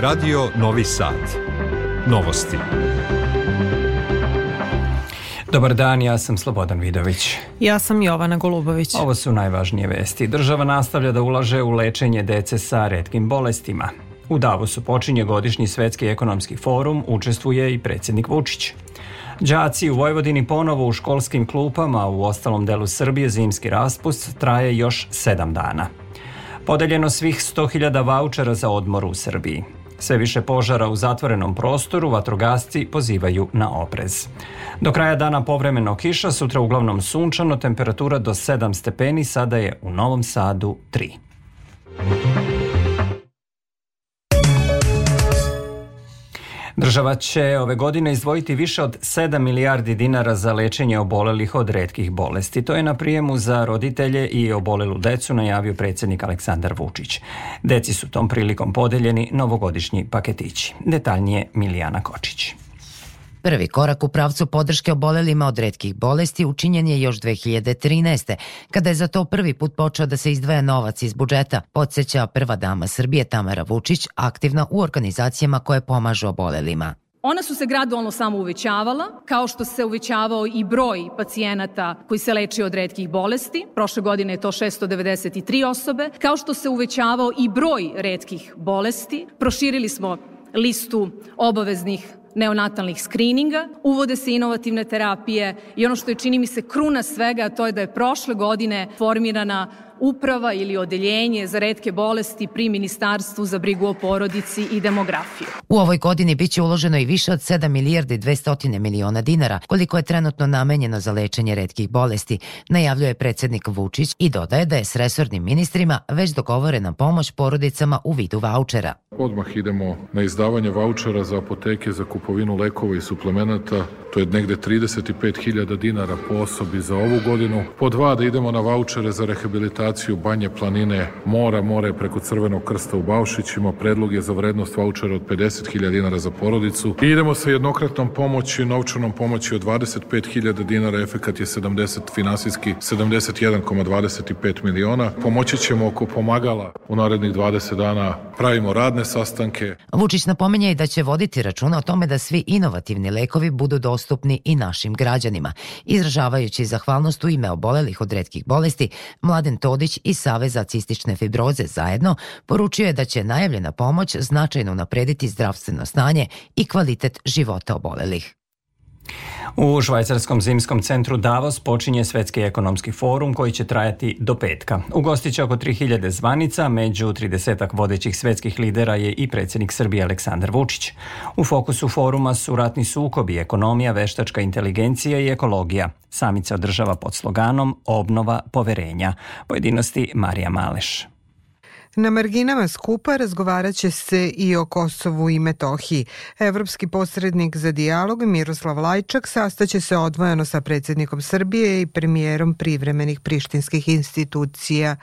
Radio Novi Sad. Novosti. Dobar dan, ja sam Slobodan Vidović. Ja sam Jovana Golubović. Ovo su najvažnije vesti. Država nastavlja da ulaže u lečenje dece sa redkim bolestima. U Davosu počinje godišnji svetski ekonomski forum, učestvuje i predsednik Vučić. Đaci u Vojvodini ponovo u školskim klupama, u ostalom delu Srbije zimski raspust traje još sedam dana. Podeljeno svih 100.000 vaučera za odmor u Srbiji. Sve više požara u zatvorenom prostoru, vatrogasci pozivaju na oprez. Do kraja dana povremeno kiša, sutra uglavnom sunčano, temperatura do 7 stepeni, sada je u Novom Sadu 3. Država će ove godine izdvojiti više od 7 milijardi dinara za lečenje obolelih od redkih bolesti. To je na prijemu za roditelje i obolelu decu najavio predsednik Aleksandar Vučić. Deci su tom prilikom podeljeni novogodišnji paketići. Detaljnije Milijana Kočić. Prvi korak u pravcu podrške obolelima od redkih bolesti učinjen je još 2013. kada je za to prvi put počeo da se izdvaja novac iz budžeta, podsjeća prva dama Srbije Tamara Vučić, aktivna u organizacijama koje pomažu obolelima. Ona su se gradualno samo uvećavala, kao što se uvećavao i broj pacijenata koji se leči od redkih bolesti. Prošle godine je to 693 osobe. Kao što se uvećavao i broj redkih bolesti. Proširili smo listu obaveznih neonatalnih skrininga, uvode se inovativne terapije i ono što je čini mi se kruna svega, to je da je prošle godine formirana uprava ili odeljenje za redke bolesti pri Ministarstvu za brigu o porodici i demografiju. U ovoj godini biće uloženo i više od 7 milijardi 200 miliona dinara, koliko je trenutno namenjeno za lečenje redkih bolesti, najavljuje predsednik Vučić i dodaje da je s resornim ministrima već dogovorena pomoć porodicama u vidu vaučera. Odmah idemo na izdavanje vaučera za apoteke za kupovinu lekova i suplemenata. To je negde 35.000 dinara po osobi za ovu godinu. Po dva da idemo na vaučere za rehabilitaciju banje planine mora, more preko Crvenog krsta u Baušićima. Predlog je za vrednost vaučera od 50.000 dinara za porodicu. I idemo sa jednokratnom pomoći, novčanom pomoći od 25.000 dinara. Efekat je 70, finansijski 71,25 miliona. Pomoći ćemo oko pomagala u narednih 20 dana. Pravimo radne sastanke. Vučić napomenja i da će voditi računa o tome da svi inovativni lekovi budu dostupni i našim građanima. Izražavajući zahvalnost u ime obolelih od redkih bolesti, Mladen Todić i Savez za cistične fibroze zajedno poručio je da će najavljena pomoć značajno naprediti zdravstveno stanje i kvalitet života obolelih. U švajcarskom zimskom centru Davos počinje Svetski ekonomski forum koji će trajati do petka. Ugostiće oko 3000 zvanica, među 30 vodećih svetskih lidera je i predsednik Srbije Aleksandar Vučić. U fokusu foruma su ratni sukobi, ekonomija, veštačka inteligencija i ekologija. Samica se održava pod sloganom Obnova poverenja. Pojedinosti Marija Maleš. Na marginama skupa razgovarat će se i o Kosovu i Metohiji. Evropski posrednik za dijalog Miroslav Lajčak sastaće se odvojeno sa predsjednikom Srbije i premijerom privremenih prištinskih institucija.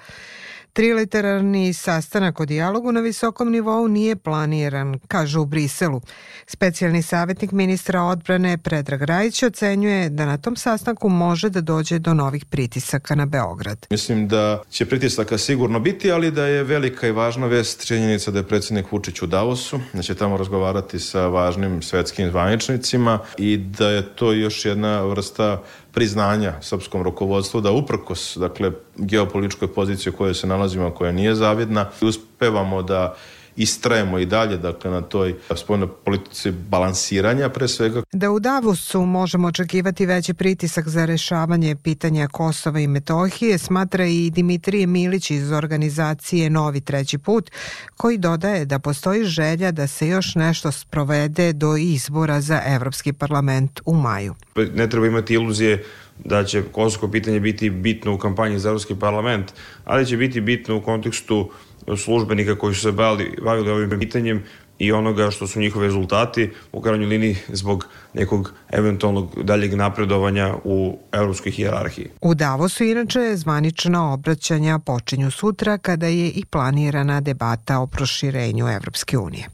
Triliterarni sastanak o dijalogu na visokom nivou nije planiran, kaže u Briselu. Specijalni savjetnik ministra odbrane Predrag Rajić ocenjuje da na tom sastanku može da dođe do novih pritisaka na Beograd. Mislim da će pritisaka sigurno biti, ali da je velika i važna vest činjenica da je predsjednik Vučić u Davosu, da će tamo razgovarati sa važnim svetskim zvaničnicima i da je to još jedna vrsta priznanja srpskom rukovodstvu da uprkos dakle, geopolitičkoj poziciji u kojoj se nalazimo, koja nije zavidna, uspevamo da istrajemo i dalje dakle, na toj spoljnoj politici balansiranja pre svega. Da u Davosu možemo očekivati veći pritisak za rešavanje pitanja Kosova i Metohije smatra i Dimitrije Milić iz organizacije Novi treći put koji dodaje da postoji želja da se još nešto sprovede do izbora za Evropski parlament u maju. Ne treba imati iluzije da će kosovsko pitanje biti bitno u kampanji za Evropski parlament, ali će biti bitno u kontekstu službenika koji su se bavili, bavili ovim pitanjem i onoga što su njihovi rezultati u krajnjoj liniji zbog nekog eventualnog daljeg napredovanja u evropskoj hijerarhiji. U Davosu inače zvanična obraćanja počinju sutra kada je i planirana debata o proširenju Evropske unije.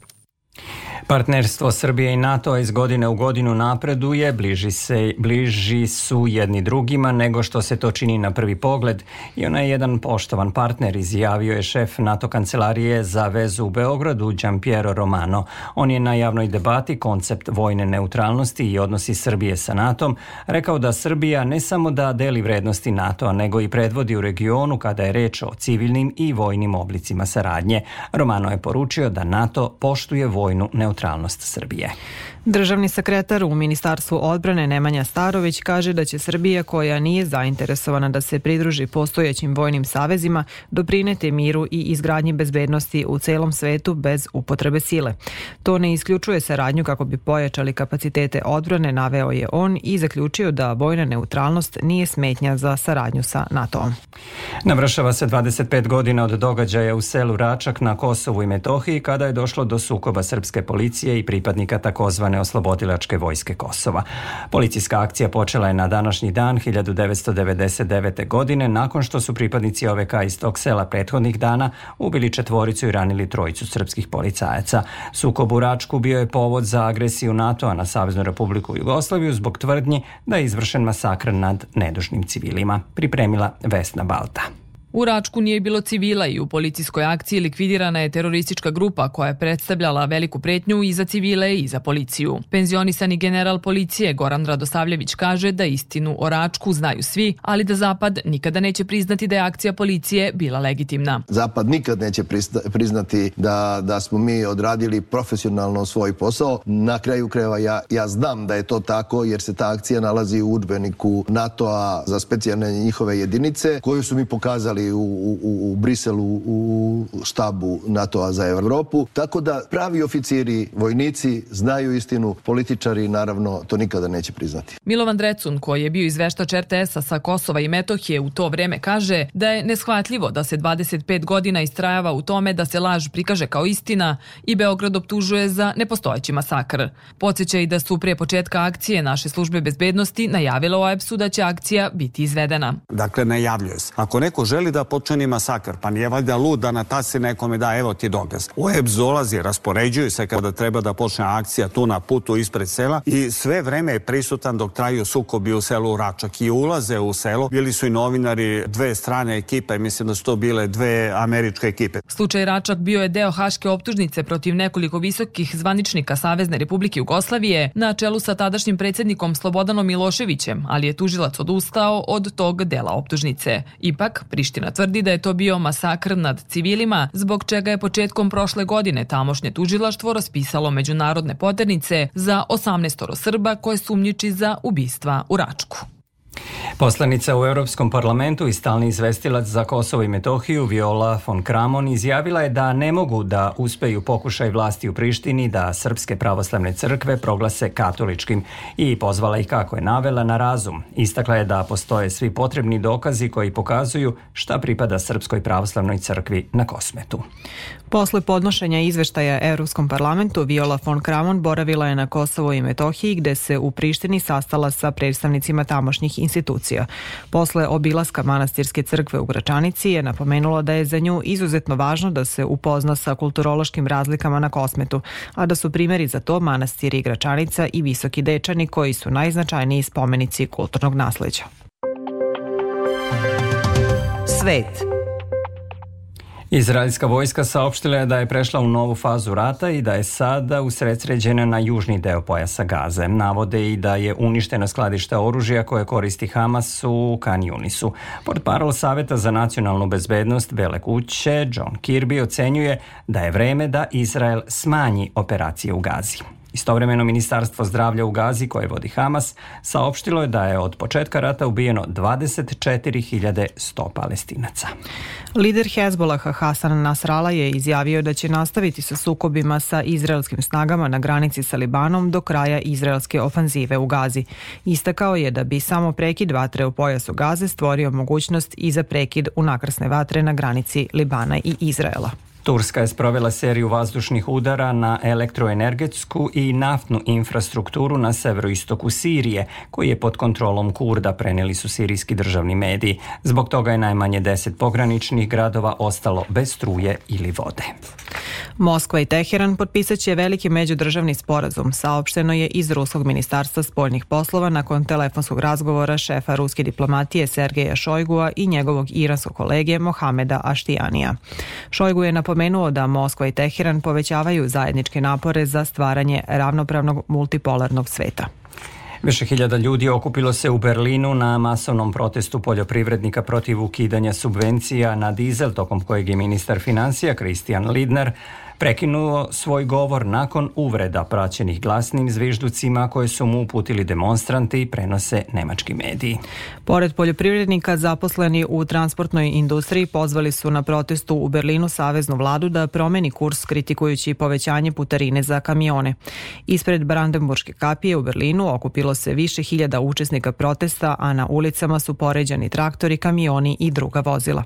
Partnerstvo Srbije i NATO iz godine u godinu napreduje, bliži, se, bliži su jedni drugima nego što se to čini na prvi pogled i ona je jedan poštovan partner, izjavio je šef NATO kancelarije za vezu u Beogradu, Giampiero Romano. On je na javnoj debati koncept vojne neutralnosti i odnosi Srbije sa NATO rekao da Srbija ne samo da deli vrednosti NATO-a, nego i predvodi u regionu kada je reč o civilnim i vojnim oblicima saradnje. Romano je poručio da NATO poštuje vojnu neutralnost neutralnost Srbije. Državni sekretar u Ministarstvu odbrane Nemanja Starović kaže da će Srbija koja nije zainteresovana da se pridruži postojećim vojnim savezima doprinete miru i izgradnji bezbednosti u celom svetu bez upotrebe sile. To ne isključuje saradnju kako bi pojačali kapacitete odbrane, naveo je on i zaključio da vojna neutralnost nije smetnja za saradnju sa NATO-om. Navršava se 25 godina od događaja u selu Račak na Kosovu i Metohiji kada je došlo do sukoba srpske policije i pripadnika takozvane oslobodilačke vojske Kosova. Policijska akcija počela je na današnji dan 1999. godine nakon što su pripadnici OVK iz tog sela prethodnih dana ubili četvoricu i ranili trojicu srpskih policajaca. Sukob u Račku bio je povod za agresiju NATO-a na Saveznu republiku Jugoslaviju zbog tvrdnji da je izvršen masakr nad nedužnim civilima. Pripremila Vesna Balta. U Račku nije bilo civila i u policijskoj akciji likvidirana je teroristička grupa koja je predstavljala veliku pretnju i za civile i za policiju. Penzionisani general policije Goran Radosavljević kaže da istinu o Račku znaju svi, ali da Zapad nikada neće priznati da je akcija policije bila legitimna. Zapad nikad neće priznati da, da smo mi odradili profesionalno svoj posao. Na kraju kreva ja, ja znam da je to tako jer se ta akcija nalazi u udbeniku NATO-a za specijalne njihove jedinice koju su mi pokazali u, u, u Briselu u štabu NATO-a za Evropu. Tako da pravi oficiri, vojnici znaju istinu, političari naravno to nikada neće priznati. Milovan Drecun, koji je bio izveštač RTS-a sa Kosova i Metohije u to vreme, kaže da je neshvatljivo da se 25 godina istrajava u tome da se laž prikaže kao istina i Beograd optužuje za nepostojeći masakr. Podseća i da su pre početka akcije naše službe bezbednosti najavile OEPS-u da će akcija biti izvedena. Dakle, najavljuje se. Ako neko želi da počini masakr, pa nije valjda lud da na tasi nekome da evo ti dokaz. OEB zolazi, raspoređuju se kada treba da počne akcija tu na putu ispred sela i sve vreme je prisutan dok traju sukobi u selu Račak i ulaze u selo. Bili su i novinari dve strane ekipe, mislim da su to bile dve američke ekipe. Slučaj Račak bio je deo haške optužnice protiv nekoliko visokih zvaničnika Savezne Republike Jugoslavije na čelu sa tadašnjim predsednikom Slobodanom Miloševićem, ali je tužilac odustao od tog dela optužnice. Ipak, Priština Priština tvrdi da je to bio masakr nad civilima, zbog čega je početkom prošle godine tamošnje tužilaštvo raspisalo međunarodne poternice za 18 Srba koje sumnjiči za ubistva u Račku. Poslanica u Europskom parlamentu i stalni izvestilac za Kosovo i Metohiju Viola von Kramon izjavila je da ne mogu da uspeju pokušaj vlasti u Prištini da srpske pravoslavne crkve proglase katoličkim i pozvala ih kako je navela na razum. Istakla je da postoje svi potrebni dokazi koji pokazuju šta pripada Srpskoj pravoslavnoj crkvi na Kosmetu. Posle podnošenja izveštaja Europskom parlamentu, Viola von Kramon boravila je na Kosovo i Metohiji gde se u Prištini sastala sa predstavnicima tamošnjih institucija. Posle obilaska manastirske crkve u Gračanici je napomenula da je za nju izuzetno važno da se upozna sa kulturološkim razlikama na Kosmetu, a da su primjeri za to manastiri Gračanica i Visoki Dečani koji su najznačajniji spomenici kulturnog nasleđa. Svet Izraelska vojska saopštila je da je prešla u novu fazu rata i da je sada usredsređena na južni deo pojasa Gaze. Navode i da je uništeno skladište oružja koje koristi Hamas u Kanjunisu. Port parol Saveta za nacionalnu bezbednost Bele kuće John Kirby ocenjuje da je vreme da Izrael smanji operacije u Gazi. Istovremeno Ministarstvo zdravlja u Gazi koje vodi Hamas saopštilo je da je od početka rata ubijeno 24.100 palestinaca. Lider Hezbolaha Hasan Nasrala je izjavio da će nastaviti sa sukobima sa izraelskim snagama na granici sa Libanom do kraja izraelske ofanzive u Gazi. Istakao je da bi samo prekid vatre u pojasu Gaze stvorio mogućnost i za prekid unakrsne vatre na granici Libana i Izraela. Turska je sprovela seriju vazdušnih udara na elektroenergetsku i naftnu infrastrukturu na severoistoku Sirije, koji je pod kontrolom Kurda, preneli su sirijski državni mediji. Zbog toga je najmanje deset pograničnih gradova ostalo bez struje ili vode. Moskva i Teheran potpisat će veliki međudržavni sporazum, saopšteno je iz Ruskog ministarstva spoljnih poslova nakon telefonskog razgovora šefa ruske diplomatije Sergeja Šojgua i njegovog iranskog kolege Mohameda Aštijanija. Šojgu je napomenuo da Moskva i Teheran povećavaju zajedničke napore za stvaranje ravnopravnog multipolarnog sveta. Više hiljada ljudi okupilo se u Berlinu na masovnom protestu poljoprivrednika protiv ukidanja subvencija na dizel, tokom kojeg je ministar financija Christian Lidner prekinuo svoj govor nakon uvreda praćenih glasnim zvižducima koje su mu uputili demonstranti i prenose nemački mediji. Pored poljoprivrednika zaposleni u transportnoj industriji pozvali su na protestu u Berlinu saveznu vladu da promeni kurs kritikujući povećanje putarine za kamione. Ispred Brandenburške kapije u Berlinu okupilo se više hiljada učesnika protesta, a na ulicama su poređani traktori, kamioni i druga vozila.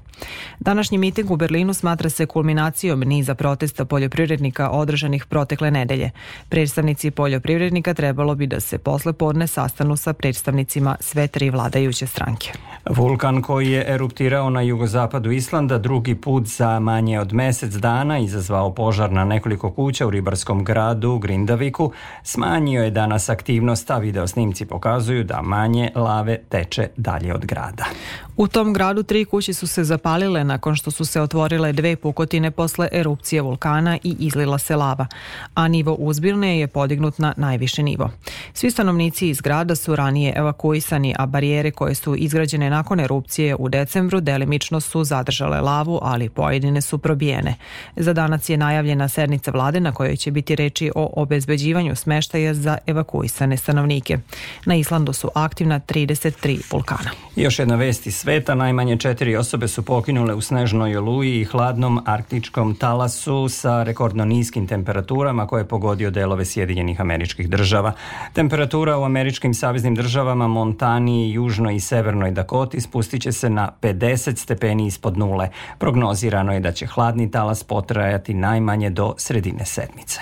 Današnji miting u Berlinu smatra se kulminacijom niza protesta poljoprivrednika održanih protekle nedelje. Predstavnici poljoprivrednika trebalo bi da se posle podne sastanu sa predstavnicima sve tri vladajuće stranke. Vulkan koji je eruptirao na jugozapadu Islanda drugi put za manje od mesec dana izazvao požar na nekoliko kuća u ribarskom gradu Grindaviku, smanjio je danas aktivnost, a video snimci pokazuju da manje lave teče dalje od grada. U tom gradu tri kuće su se zapalile nakon što su se otvorile dve pukotine posle erupcije vulkana i izlila se lava, a nivo uzbilne je podignut na najviše nivo. Svi stanovnici iz grada su ranije evakuisani, a barijere koje su izgrađene nakon erupcije u decembru delimično su zadržale lavu, ali pojedine su probijene. Za danas je najavljena sednica vlade na kojoj će biti reči o obezbeđivanju smeštaja za evakuisane stanovnike. Na Islandu su aktivna 33 vulkana. Još jedna vest iz sveta, najmanje četiri osobe su pokinule u snežnoj oluji i hladnom arktičkom talasu sa rekordno niskim temperaturama koje je pogodio delove Sjedinjenih američkih država. Temperatura u američkim saveznim državama Montani, Južnoj i Severnoj Dakoti spustit će se na 50 stepeni ispod nule. Prognozirano je da će hladni talas potrajati najmanje do sredine sedmice.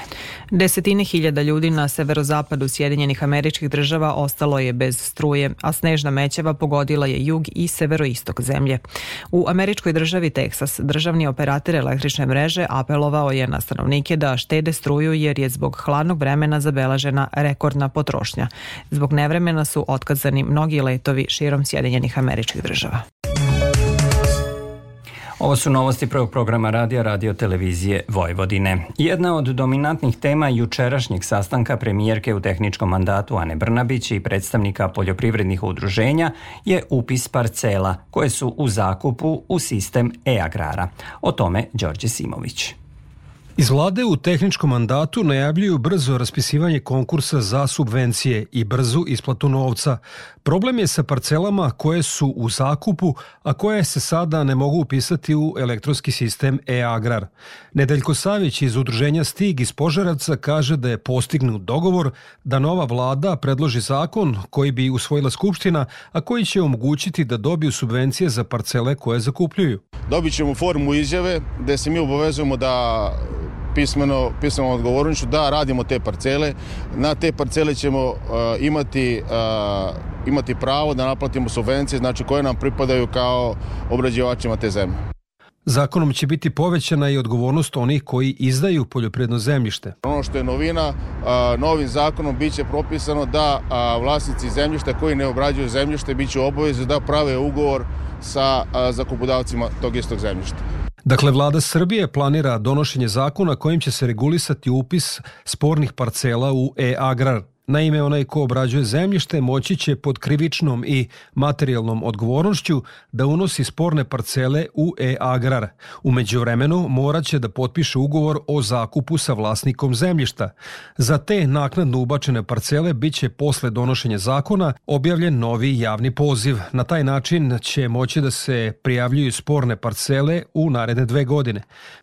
Desetine hiljada ljudi na severozapadu Sjedinjenih američkih država ostalo je bez struje, a snežna mećeva pogodila je jug i severoistok zemlje. U američkoj državi Teksas državni operator električne mreže apelovao je na stanovnike da štede struju jer je zbog hladnog vremena zabeležena rekordna potrošnja. Zbog nevremena su otkazani mnogi letovi širom Sjedinjenih američkih država. Ovo su novosti prvog programa radija Radio Televizije Vojvodine. Jedna od dominantnih tema jučerašnjeg sastanka premijerke u tehničkom mandatu Ane Brnabić i predstavnika poljoprivrednih udruženja je upis parcela koje su u zakupu u sistem e-agrara. O tome Đorđe Simović. Iz vlade u tehničkom mandatu najavljuju brzo raspisivanje konkursa za subvencije i brzu isplatu novca. Problem je sa parcelama koje su u zakupu, a koje se sada ne mogu upisati u elektronski sistem e-agrar. Nedeljko Savić iz udruženja Stig iz Požaravca kaže da je postignut dogovor da nova vlada predloži zakon koji bi usvojila Skupština, a koji će omogućiti da dobiju subvencije za parcele koje zakupljuju. Dobit ćemo formu izjave gde se mi obavezujemo da pismeno, pismeno odgovornošću da radimo te parcele. Na te parcele ćemo uh, imati, uh, imati pravo da naplatimo subvencije, znači koje nam pripadaju kao obrađivačima te zemlje. Zakonom će biti povećana i odgovornost onih koji izdaju poljoprivredno zemljište. Ono što je novina, uh, novim zakonom biće propisano da vlasnici zemljišta koji ne obrađuju zemljište biće obavezi da prave ugovor sa zakupodavcima tog istog zemljišta. Dakle, vlada Srbije planira donošenje zakona kojim će se regulisati upis spornih parcela u e-agrar. Naime, onaj ko obrađuje zemljište moći će pod krivičnom i materijalnom odgovornošću da unosi sporne parcele u e-agrar. Umeđu vremenu morat će da potpiše ugovor o zakupu sa vlasnikom zemljišta. Za te naknadno ubačene parcele biće posle donošenja zakona objavljen novi javni poziv. Na taj način će moći da se prijavljuju sporne parcele u naredne dve godine.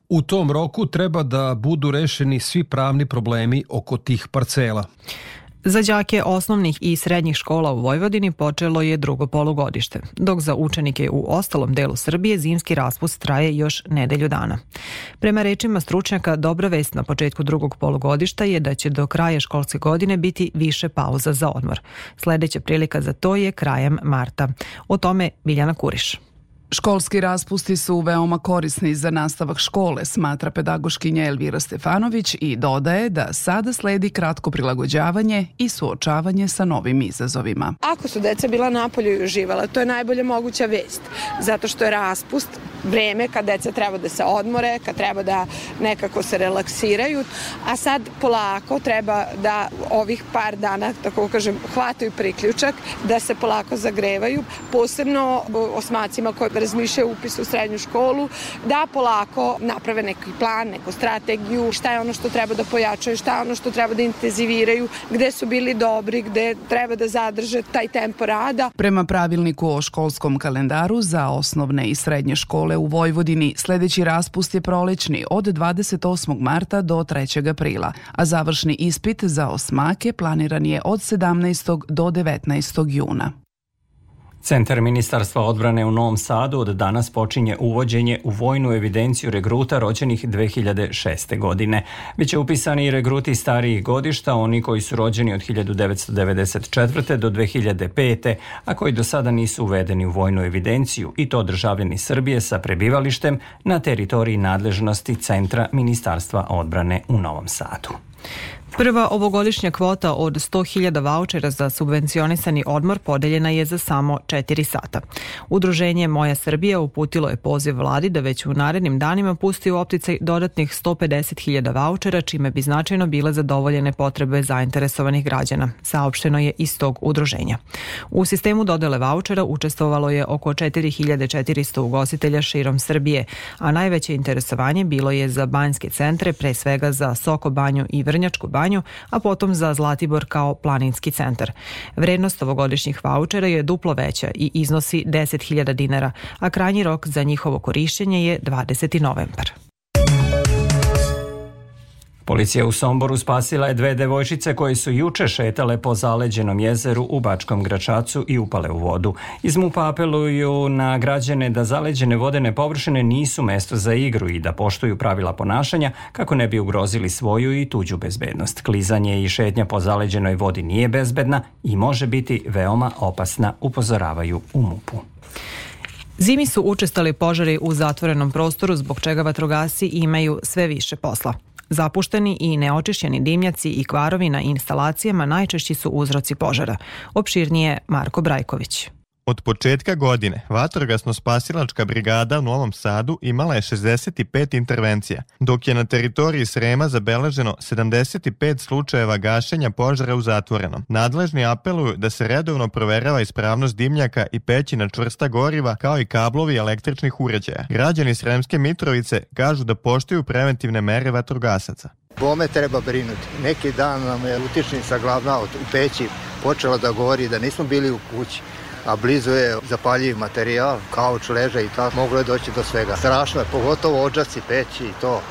U tom roku treba da budu rešeni svi pravni problemi oko tih parcela. Za đake osnovnih i srednjih škola u Vojvodini počelo je drugo polugodište, dok za učenike u ostalom delu Srbije zimski raspust traje još nedelju dana. Prema rečima stručnjaka, dobra vest na početku drugog polugodišta je da će do kraja školske godine biti više pauza za odmor. Sledeća prilika za to je krajem marta. O tome Biljana Kuriš. Školski raspusti su veoma korisni za nastavak škole, smatra pedagoškinja Elvira Stefanović i dodaje da sada sledi kratko prilagođavanje i suočavanje sa novim izazovima. Ako su deca bila napolju i uživala, to je najbolja moguća vest, zato što je raspust vreme kad deca treba da se odmore, kad treba da nekako se relaksiraju, a sad polako treba da ovih par dana, tako kažem, hvataju priključak, da se polako zagrevaju, posebno osmacima koji razmišljaju upis u srednju školu, da polako naprave neki plan, neku strategiju, šta je ono što treba da pojačaju, šta je ono što treba da intenziviraju, gde su bili dobri, gde treba da zadrže taj tempo rada. Prema pravilniku o školskom kalendaru za osnovne i srednje škole u Vojvodini, sledeći raspust je prolećni od 28. marta do 3. aprila, a završni ispit za osmake planiran je od 17. do 19. juna. Centar Ministarstva odbrane u Novom Sadu od danas počinje uvođenje u vojnu evidenciju regruta rođenih 2006. godine. Biće upisani i regruti starijih godišta, oni koji su rođeni od 1994. do 2005. a koji do sada nisu uvedeni u vojnu evidenciju i to državljeni Srbije sa prebivalištem na teritoriji nadležnosti Centra Ministarstva odbrane u Novom Sadu. Prva ovogodišnja kvota od 100.000 vouchera za subvencionisani odmor podeljena je za samo 4 sata. Udruženje Moja Srbija uputilo je poziv vladi da već u narednim danima pusti u opticaj dodatnih 150.000 vouchera, čime bi značajno bile zadovoljene potrebe zainteresovanih građana, saopšteno je iz tog udruženja. U sistemu dodele vouchera učestvovalo je oko 4400 ugostitelja širom Srbije, a najveće interesovanje bilo je za banjske centre, pre svega za Soko banju i Vrnjačku banju, banju, a potom za Zlatibor kao planinski centar. Vrednost ovogodišnjih vouchera je duplo veća i iznosi 10.000 dinara, a krajnji rok za njihovo korišćenje je 20. novembar. Policija u Somboru spasila je dve devojčice koje su juče šetale po zaleđenom jezeru u Bačkom Gračacu i upale u vodu. Iz MUPA apeluju na građane da zaleđene vodene površine nisu mesto za igru i da poštuju pravila ponašanja kako ne bi ugrozili svoju i tuđu bezbednost. Klizanje i šetnja po zaleđenoj vodi nije bezbedna i može biti veoma opasna, upozoravaju u MUPu. Zimi su učestali požari u zatvorenom prostoru zbog čega vatrogasci imaju sve više posla. Zapušteni i neočišćeni dimnjaci i kvarovi na instalacijama najčešći su uzroci požara. Opširnije Marko Brajković. Od početka godine Vatrogasno-spasilačka brigada u Novom Sadu imala je 65 intervencija, dok je na teritoriji Srema zabeleženo 75 slučajeva gašenja požara u zatvorenom. Nadležni apeluju da se redovno proverava ispravnost dimnjaka i peći na čvrsta goriva kao i kablovi električnih uređaja. Građani Sremske Mitrovice kažu da poštuju preventivne mere vatrogasaca. Bome treba brinuti. Neki dan nam je utičnica glavna u peći počela da govori da nismo bili u kući a blizu je zapaljiv materijal, kauč leže i tako, moglo je doći do svega. Strašno je, pogotovo ođaci, peći i to.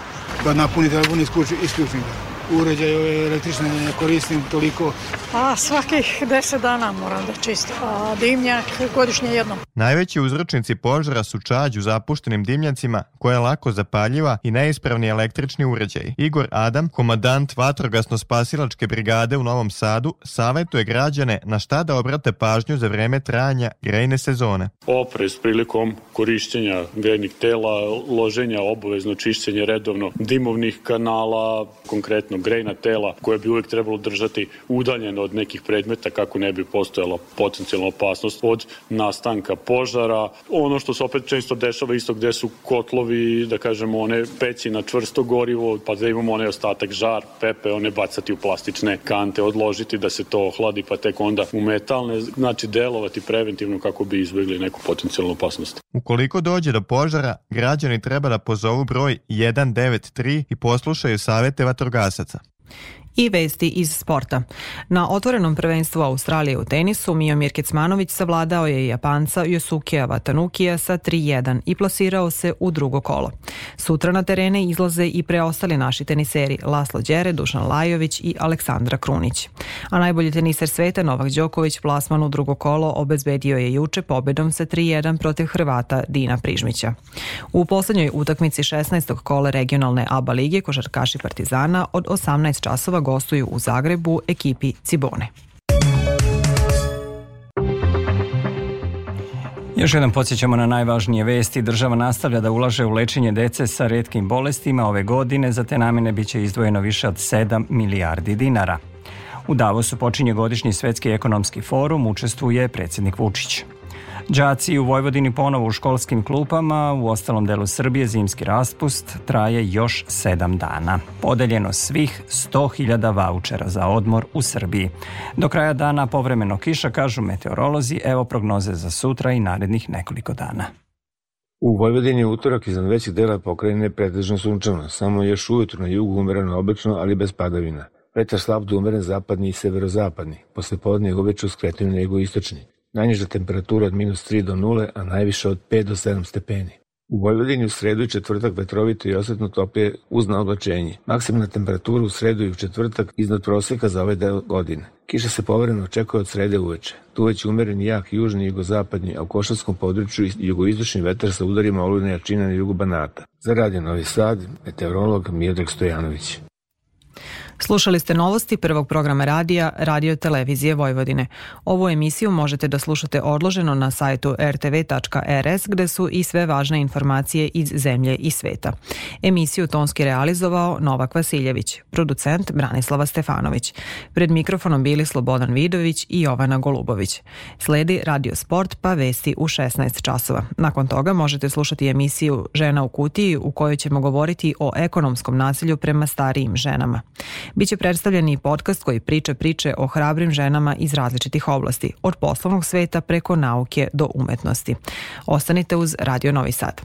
Kad napuni telefon isključim ga uređaj ove električne ne koristim toliko. A svakih 10 dana moram da čistim, a dimnjak godišnje jednom. Najveći uzročnici požara su čađ u zapuštenim dimnjacima koja je lako zapaljiva i neispravni električni uređaj. Igor Adam, komadant vatrogasno-spasilačke brigade u Novom Sadu, savetuje građane na šta da obrate pažnju za vreme trajanja grejne sezone. Oprez prilikom korišćenja grejnih tela, loženja obavezno čišćenje redovno dimovnih kanala, konkretno grejna tela koje bi uvek trebalo držati udaljeno od nekih predmeta kako ne bi postojala potencijalna opasnost od nastanka požara. Ono što se opet često dešava isto gde su kotlovi, da kažemo, one peći na čvrsto gorivo, pa da imamo onaj ostatak žar, pepe, one bacati u plastične kante, odložiti da se to ohladi, pa tek onda u metalne, znači delovati preventivno kako bi izbjegli neku potencijalnu opasnost. Ukoliko dođe do požara, građani treba da pozovu broj 193 i poslušaju savete vatrogasaca klasyce. I vesti iz sporta. Na otvorenom prvenstvu Australije u tenisu Miomir Kecmanović savladao je Japanca Yosukija Watanukija sa 3-1 i plasirao se u drugo kolo. Sutra na terene izlaze i preostali naši teniseri Laslo Đere, Dušan Lajović i Aleksandra Krunić. A najbolji teniser sveta Novak Đoković plasman u drugo kolo obezbedio je juče pobedom sa 3-1 protiv Hrvata Dina Prižmića. U poslednjoj utakmici 16. kola regionalne ABA lige košarkaši Partizana od 18 časova gostuju u Zagrebu ekipi Cibone. Još jednom podsjećamo na najvažnije vesti. Država nastavlja da ulaže u lečenje dece sa redkim bolestima. Ove godine za te namene biće izdvojeno više od 7 milijardi dinara. U Davosu počinje godišnji svetski ekonomski forum, učestvuje predsednik Vučić. Đaci u Vojvodini ponovo u školskim klupama, u ostalom delu Srbije zimski raspust traje još sedam dana. Podeljeno svih 100.000 vaučera za odmor u Srbiji. Do kraja dana povremeno kiša, kažu meteorolozi, evo prognoze za sutra i narednih nekoliko dana. U Vojvodini utorak iznad većih dela pokrajine pretežno sunčano, samo još ujutru na jugu umereno oblično, ali bez padavina. Vetar slab do umeren zapadni i severozapadni, posle podne je uveče uskretinu nego istočni. Najniža temperatura od minus 3 do 0, a najviša od 5 do 7 stepeni. U Vojvodini u sredu i četvrtak vetrovito i osetno toplije uz naoblačenje. Maksimalna temperatura u sredu i u četvrtak iznad proseka za ovaj deo godine. Kiša se povereno očekuje od srede uveče. Tu već umeren jak južni i jugozapadni, a u košarskom području jugoistočni vetar sa udarima olujne jačine na jugu Banata. Za radio Novi Sad, meteorolog Miodrag Stojanović. Slušali ste novosti prvog programa radija Radio Televizije Vojvodine. Ovu emisiju možete da slušate odloženo na sajtu rtv.rs gde su i sve važne informacije iz zemlje i sveta. Emisiju tonski realizovao Novak Vasiljević, producent Branislava Stefanović. Pred mikrofonom bili Slobodan Vidović i Jovana Golubović. Sledi Radio Sport pa vesti u 16 časova. Nakon toga možete slušati emisiju Žena u kutiji u kojoj ćemo govoriti o ekonomskom nasilju prema starijim ženama. Biće predstavljen i podcast koji priča priče o hrabrim ženama iz različitih oblasti, od poslovnog sveta preko nauke do umetnosti. Ostanite uz Radio Novi Sad.